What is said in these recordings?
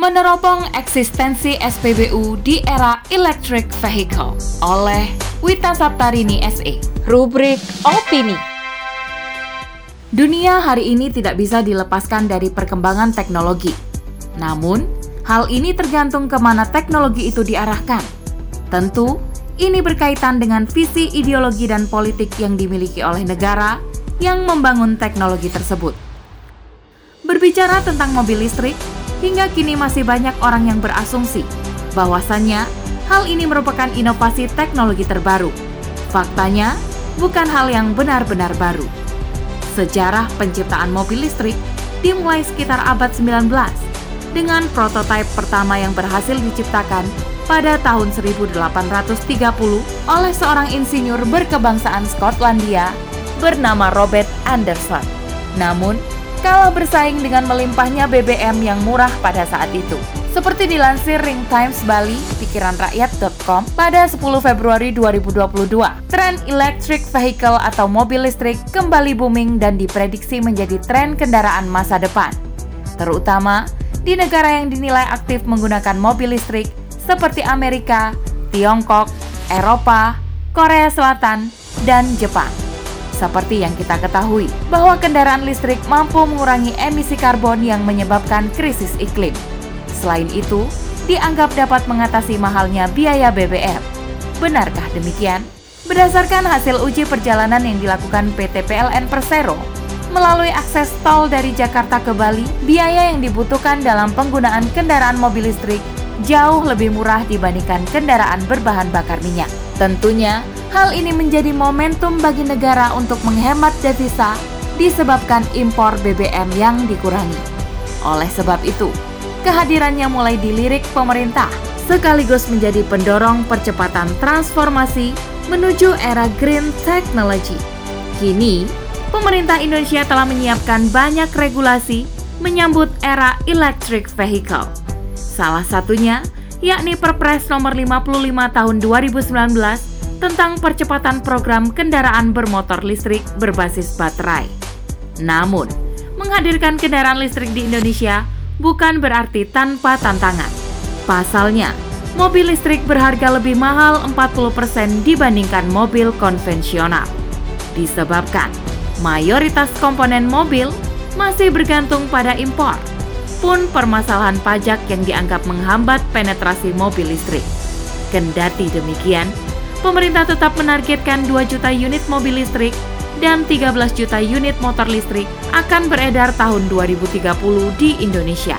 meneropong eksistensi SPBU di era electric vehicle oleh Wita Saptarini SE. Rubrik Opini Dunia hari ini tidak bisa dilepaskan dari perkembangan teknologi. Namun, hal ini tergantung ke mana teknologi itu diarahkan. Tentu, ini berkaitan dengan visi ideologi dan politik yang dimiliki oleh negara yang membangun teknologi tersebut. Berbicara tentang mobil listrik, hingga kini masih banyak orang yang berasumsi bahwasannya hal ini merupakan inovasi teknologi terbaru. Faktanya, bukan hal yang benar-benar baru. Sejarah penciptaan mobil listrik dimulai sekitar abad 19 dengan prototipe pertama yang berhasil diciptakan pada tahun 1830 oleh seorang insinyur berkebangsaan Skotlandia bernama Robert Anderson. Namun, kalau bersaing dengan melimpahnya BBM yang murah pada saat itu. Seperti dilansir Ring Times Bali, pikiranrakyat.com pada 10 Februari 2022, tren electric vehicle atau mobil listrik kembali booming dan diprediksi menjadi tren kendaraan masa depan. Terutama di negara yang dinilai aktif menggunakan mobil listrik seperti Amerika, Tiongkok, Eropa, Korea Selatan, dan Jepang. Seperti yang kita ketahui, bahwa kendaraan listrik mampu mengurangi emisi karbon yang menyebabkan krisis iklim. Selain itu, dianggap dapat mengatasi mahalnya biaya BBM. Benarkah demikian? Berdasarkan hasil uji perjalanan yang dilakukan PT PLN Persero, melalui akses tol dari Jakarta ke Bali, biaya yang dibutuhkan dalam penggunaan kendaraan mobil listrik jauh lebih murah dibandingkan kendaraan berbahan bakar minyak. Tentunya, hal ini menjadi momentum bagi negara untuk menghemat devisa disebabkan impor BBM yang dikurangi. Oleh sebab itu, kehadirannya mulai dilirik pemerintah sekaligus menjadi pendorong percepatan transformasi menuju era green technology. Kini, pemerintah Indonesia telah menyiapkan banyak regulasi menyambut era electric vehicle. Salah satunya yakni Perpres nomor 55 tahun 2019 tentang percepatan program kendaraan bermotor listrik berbasis baterai. Namun, menghadirkan kendaraan listrik di Indonesia bukan berarti tanpa tantangan. Pasalnya, mobil listrik berharga lebih mahal 40% dibandingkan mobil konvensional. Disebabkan mayoritas komponen mobil masih bergantung pada impor pun permasalahan pajak yang dianggap menghambat penetrasi mobil listrik. Kendati demikian, pemerintah tetap menargetkan 2 juta unit mobil listrik dan 13 juta unit motor listrik akan beredar tahun 2030 di Indonesia.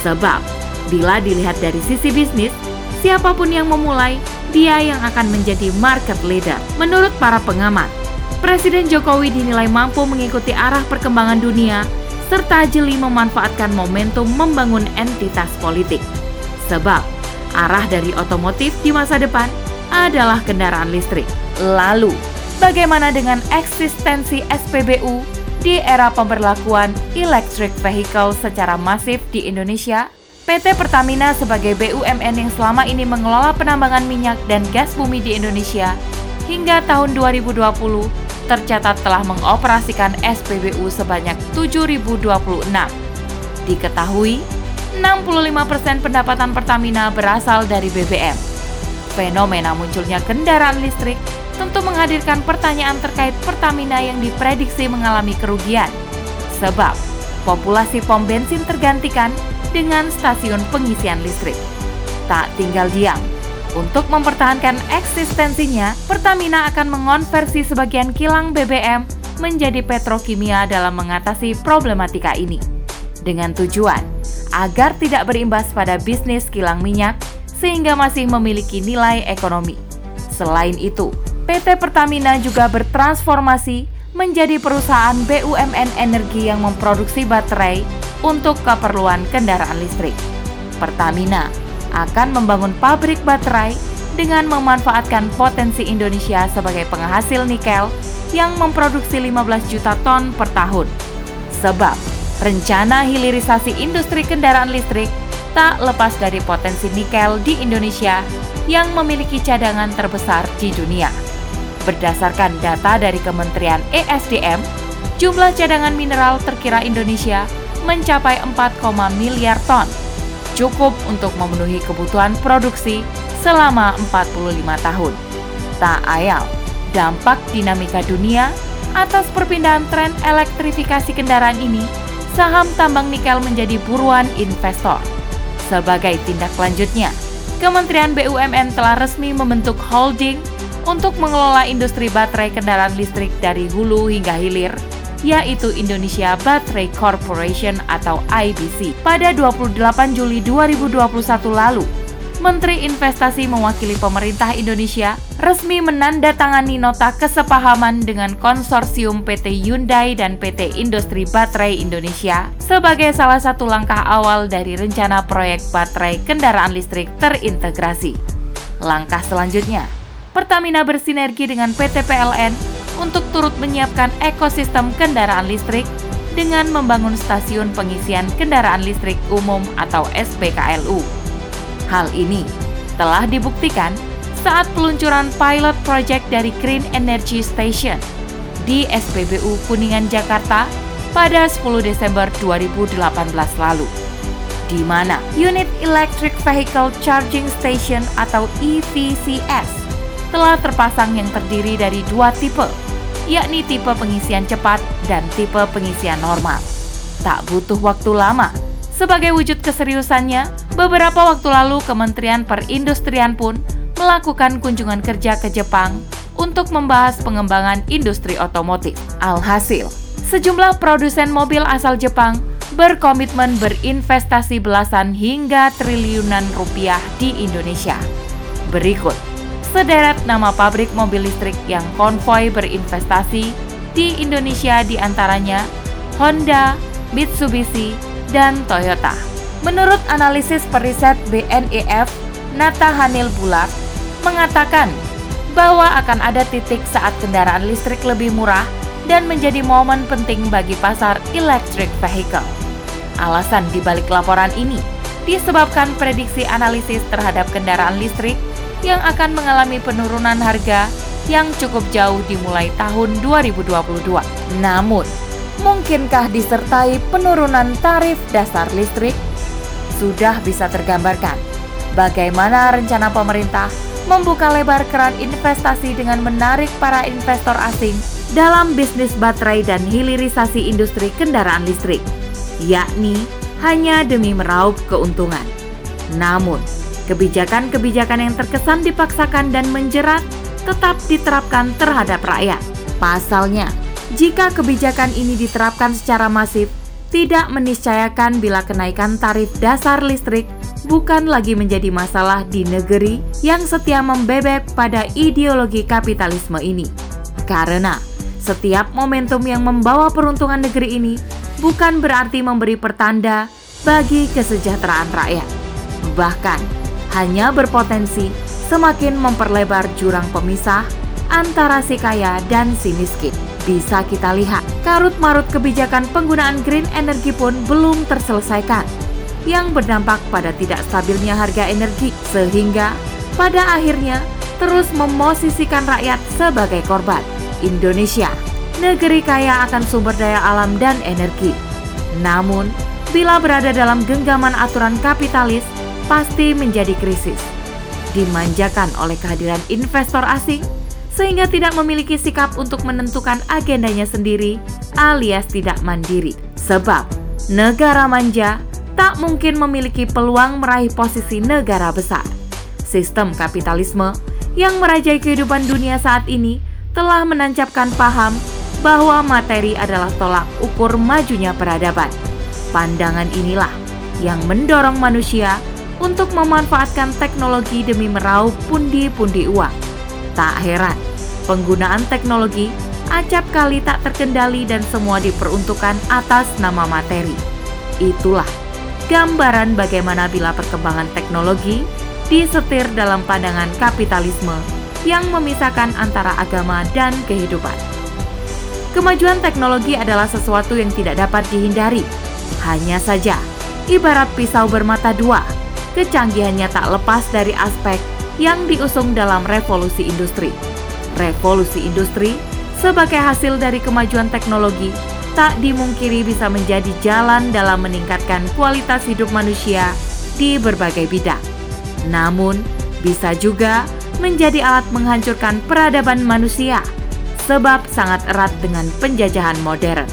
Sebab, bila dilihat dari sisi bisnis, siapa pun yang memulai, dia yang akan menjadi market leader. Menurut para pengamat, Presiden Jokowi dinilai mampu mengikuti arah perkembangan dunia serta jeli memanfaatkan momentum membangun entitas politik. Sebab arah dari otomotif di masa depan adalah kendaraan listrik. Lalu, bagaimana dengan eksistensi SPBU di era pemberlakuan electric vehicle secara masif di Indonesia? PT Pertamina sebagai BUMN yang selama ini mengelola penambangan minyak dan gas bumi di Indonesia hingga tahun 2020 tercatat telah mengoperasikan SPBU sebanyak 7.026. Diketahui, 65% pendapatan Pertamina berasal dari BBM. Fenomena munculnya kendaraan listrik tentu menghadirkan pertanyaan terkait Pertamina yang diprediksi mengalami kerugian. Sebab, populasi pom bensin tergantikan dengan stasiun pengisian listrik. Tak tinggal diam, untuk mempertahankan eksistensinya, Pertamina akan mengonversi sebagian kilang BBM menjadi petrokimia dalam mengatasi problematika ini. Dengan tujuan agar tidak berimbas pada bisnis kilang minyak sehingga masih memiliki nilai ekonomi. Selain itu, PT Pertamina juga bertransformasi menjadi perusahaan BUMN energi yang memproduksi baterai untuk keperluan kendaraan listrik. Pertamina akan membangun pabrik baterai dengan memanfaatkan potensi Indonesia sebagai penghasil nikel yang memproduksi 15 juta ton per tahun. Sebab rencana hilirisasi industri kendaraan listrik tak lepas dari potensi nikel di Indonesia yang memiliki cadangan terbesar di dunia. Berdasarkan data dari Kementerian ESDM, jumlah cadangan mineral terkira Indonesia mencapai 4, miliar ton cukup untuk memenuhi kebutuhan produksi selama 45 tahun. Tak ayal, dampak dinamika dunia atas perpindahan tren elektrifikasi kendaraan ini, saham tambang nikel menjadi buruan investor. Sebagai tindak lanjutnya, Kementerian BUMN telah resmi membentuk holding untuk mengelola industri baterai kendaraan listrik dari hulu hingga hilir yaitu Indonesia Battery Corporation atau IBC. Pada 28 Juli 2021 lalu, Menteri Investasi mewakili pemerintah Indonesia resmi menandatangani nota kesepahaman dengan konsorsium PT Hyundai dan PT Industri Baterai Indonesia sebagai salah satu langkah awal dari rencana proyek baterai kendaraan listrik terintegrasi. Langkah selanjutnya, Pertamina bersinergi dengan PT PLN untuk turut menyiapkan ekosistem kendaraan listrik dengan membangun stasiun pengisian kendaraan listrik umum atau SPKLU. Hal ini telah dibuktikan saat peluncuran pilot project dari Green Energy Station di SPBU Kuningan, Jakarta pada 10 Desember 2018 lalu di mana unit Electric Vehicle Charging Station atau EVCS telah terpasang yang terdiri dari dua tipe, yakni tipe pengisian cepat dan tipe pengisian normal. Tak butuh waktu lama. Sebagai wujud keseriusannya, beberapa waktu lalu Kementerian Perindustrian pun melakukan kunjungan kerja ke Jepang untuk membahas pengembangan industri otomotif. Alhasil, sejumlah produsen mobil asal Jepang berkomitmen berinvestasi belasan hingga triliunan rupiah di Indonesia. Berikut sederet nama pabrik mobil listrik yang konvoy berinvestasi di Indonesia di antaranya Honda, Mitsubishi, dan Toyota. Menurut analisis periset BNEF, Nata Hanil Bulat mengatakan bahwa akan ada titik saat kendaraan listrik lebih murah dan menjadi momen penting bagi pasar electric vehicle. Alasan dibalik laporan ini disebabkan prediksi analisis terhadap kendaraan listrik yang akan mengalami penurunan harga yang cukup jauh dimulai tahun 2022. Namun, mungkinkah disertai penurunan tarif dasar listrik? Sudah bisa tergambarkan bagaimana rencana pemerintah membuka lebar keran investasi dengan menarik para investor asing dalam bisnis baterai dan hilirisasi industri kendaraan listrik, yakni hanya demi meraup keuntungan. Namun, Kebijakan-kebijakan yang terkesan dipaksakan dan menjerat tetap diterapkan terhadap rakyat. Pasalnya, jika kebijakan ini diterapkan secara masif, tidak meniscayakan bila kenaikan tarif dasar listrik bukan lagi menjadi masalah di negeri yang setia membebek pada ideologi kapitalisme ini. Karena setiap momentum yang membawa peruntungan negeri ini bukan berarti memberi pertanda bagi kesejahteraan rakyat. Bahkan, hanya berpotensi semakin memperlebar jurang pemisah antara si kaya dan si miskin. Bisa kita lihat, karut-marut kebijakan penggunaan green energy pun belum terselesaikan, yang berdampak pada tidak stabilnya harga energi, sehingga pada akhirnya terus memosisikan rakyat sebagai korban. Indonesia, negeri kaya akan sumber daya alam dan energi. Namun, bila berada dalam genggaman aturan kapitalis, pasti menjadi krisis. Dimanjakan oleh kehadiran investor asing, sehingga tidak memiliki sikap untuk menentukan agendanya sendiri alias tidak mandiri. Sebab negara manja tak mungkin memiliki peluang meraih posisi negara besar. Sistem kapitalisme yang merajai kehidupan dunia saat ini telah menancapkan paham bahwa materi adalah tolak ukur majunya peradaban. Pandangan inilah yang mendorong manusia untuk memanfaatkan teknologi demi meraup pundi-pundi uang. Tak heran, penggunaan teknologi acap kali tak terkendali dan semua diperuntukkan atas nama materi. Itulah gambaran bagaimana bila perkembangan teknologi disetir dalam pandangan kapitalisme yang memisahkan antara agama dan kehidupan. Kemajuan teknologi adalah sesuatu yang tidak dapat dihindari. Hanya saja, ibarat pisau bermata dua, kecanggihannya tak lepas dari aspek yang diusung dalam revolusi industri. Revolusi industri sebagai hasil dari kemajuan teknologi tak dimungkiri bisa menjadi jalan dalam meningkatkan kualitas hidup manusia di berbagai bidang. Namun, bisa juga menjadi alat menghancurkan peradaban manusia, sebab sangat erat dengan penjajahan modern.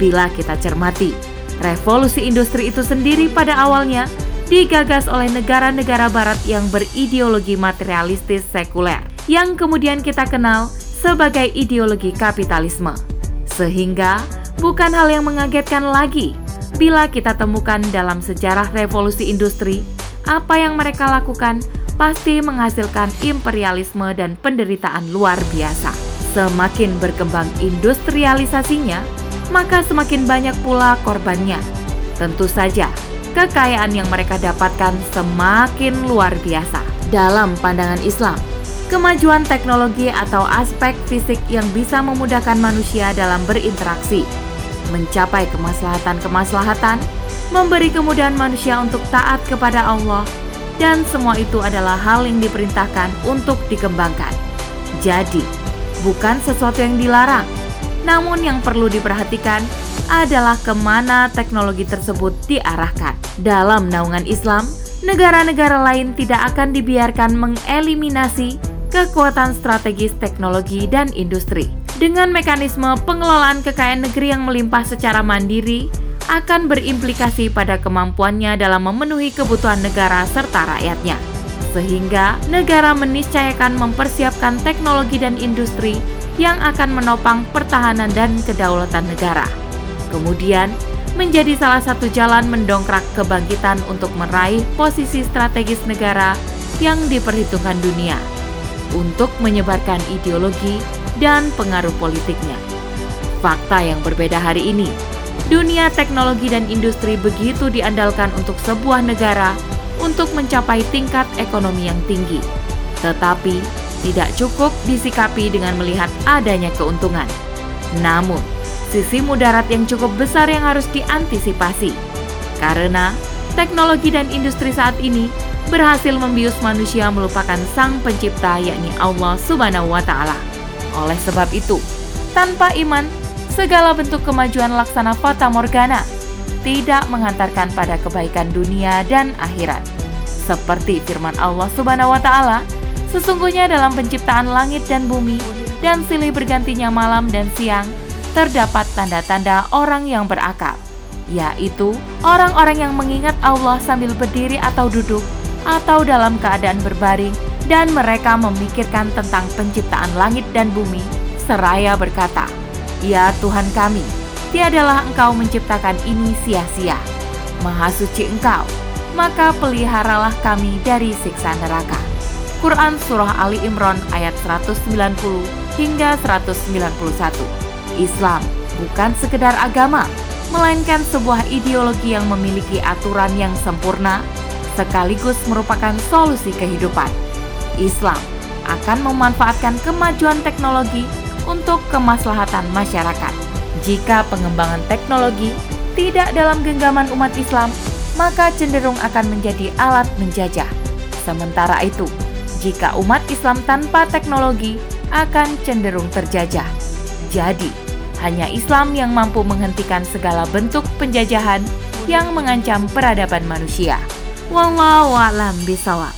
Bila kita cermati, revolusi industri itu sendiri pada awalnya digagas oleh negara-negara barat yang berideologi materialistis sekuler, yang kemudian kita kenal sebagai ideologi kapitalisme. Sehingga bukan hal yang mengagetkan lagi bila kita temukan dalam sejarah revolusi industri apa yang mereka lakukan pasti menghasilkan imperialisme dan penderitaan luar biasa. Semakin berkembang industrialisasinya, maka semakin banyak pula korbannya. Tentu saja, kekayaan yang mereka dapatkan semakin luar biasa. Dalam pandangan Islam, kemajuan teknologi atau aspek fisik yang bisa memudahkan manusia dalam berinteraksi, mencapai kemaslahatan-kemaslahatan, memberi kemudahan manusia untuk taat kepada Allah dan semua itu adalah hal yang diperintahkan untuk dikembangkan. Jadi, bukan sesuatu yang dilarang, namun yang perlu diperhatikan adalah ke mana teknologi tersebut diarahkan. Dalam naungan Islam, negara-negara lain tidak akan dibiarkan mengeliminasi kekuatan strategis teknologi dan industri. Dengan mekanisme pengelolaan kekayaan negeri yang melimpah secara mandiri, akan berimplikasi pada kemampuannya dalam memenuhi kebutuhan negara serta rakyatnya. Sehingga negara meniscayakan mempersiapkan teknologi dan industri yang akan menopang pertahanan dan kedaulatan negara. Kemudian, menjadi salah satu jalan mendongkrak kebangkitan untuk meraih posisi strategis negara yang diperhitungkan dunia untuk menyebarkan ideologi dan pengaruh politiknya. Fakta yang berbeda hari ini dunia teknologi dan industri begitu diandalkan untuk sebuah negara untuk mencapai tingkat ekonomi yang tinggi. Tetapi, tidak cukup disikapi dengan melihat adanya keuntungan. Namun, sisi mudarat yang cukup besar yang harus diantisipasi. Karena teknologi dan industri saat ini berhasil membius manusia melupakan sang pencipta yakni Allah Subhanahu wa taala. Oleh sebab itu, tanpa iman segala bentuk kemajuan laksana fata morgana tidak menghantarkan pada kebaikan dunia dan akhirat. Seperti firman Allah Subhanahu wa taala, sesungguhnya dalam penciptaan langit dan bumi dan silih bergantinya malam dan siang terdapat tanda-tanda orang yang berakal, yaitu orang-orang yang mengingat Allah sambil berdiri atau duduk atau dalam keadaan berbaring dan mereka memikirkan tentang penciptaan langit dan bumi seraya berkata, Ya Tuhan kami, tiadalah Engkau menciptakan ini sia-sia. Maha suci Engkau, maka peliharalah kami dari siksa neraka. Quran Surah Ali Imran ayat 190 hingga 191. Islam bukan sekedar agama, melainkan sebuah ideologi yang memiliki aturan yang sempurna, sekaligus merupakan solusi kehidupan. Islam akan memanfaatkan kemajuan teknologi untuk kemaslahatan masyarakat. Jika pengembangan teknologi tidak dalam genggaman umat Islam, maka cenderung akan menjadi alat menjajah. Sementara itu, jika umat Islam tanpa teknologi akan cenderung terjajah. Jadi, hanya Islam yang mampu menghentikan segala bentuk penjajahan yang mengancam peradaban manusia. 哇哇哇你唔好啊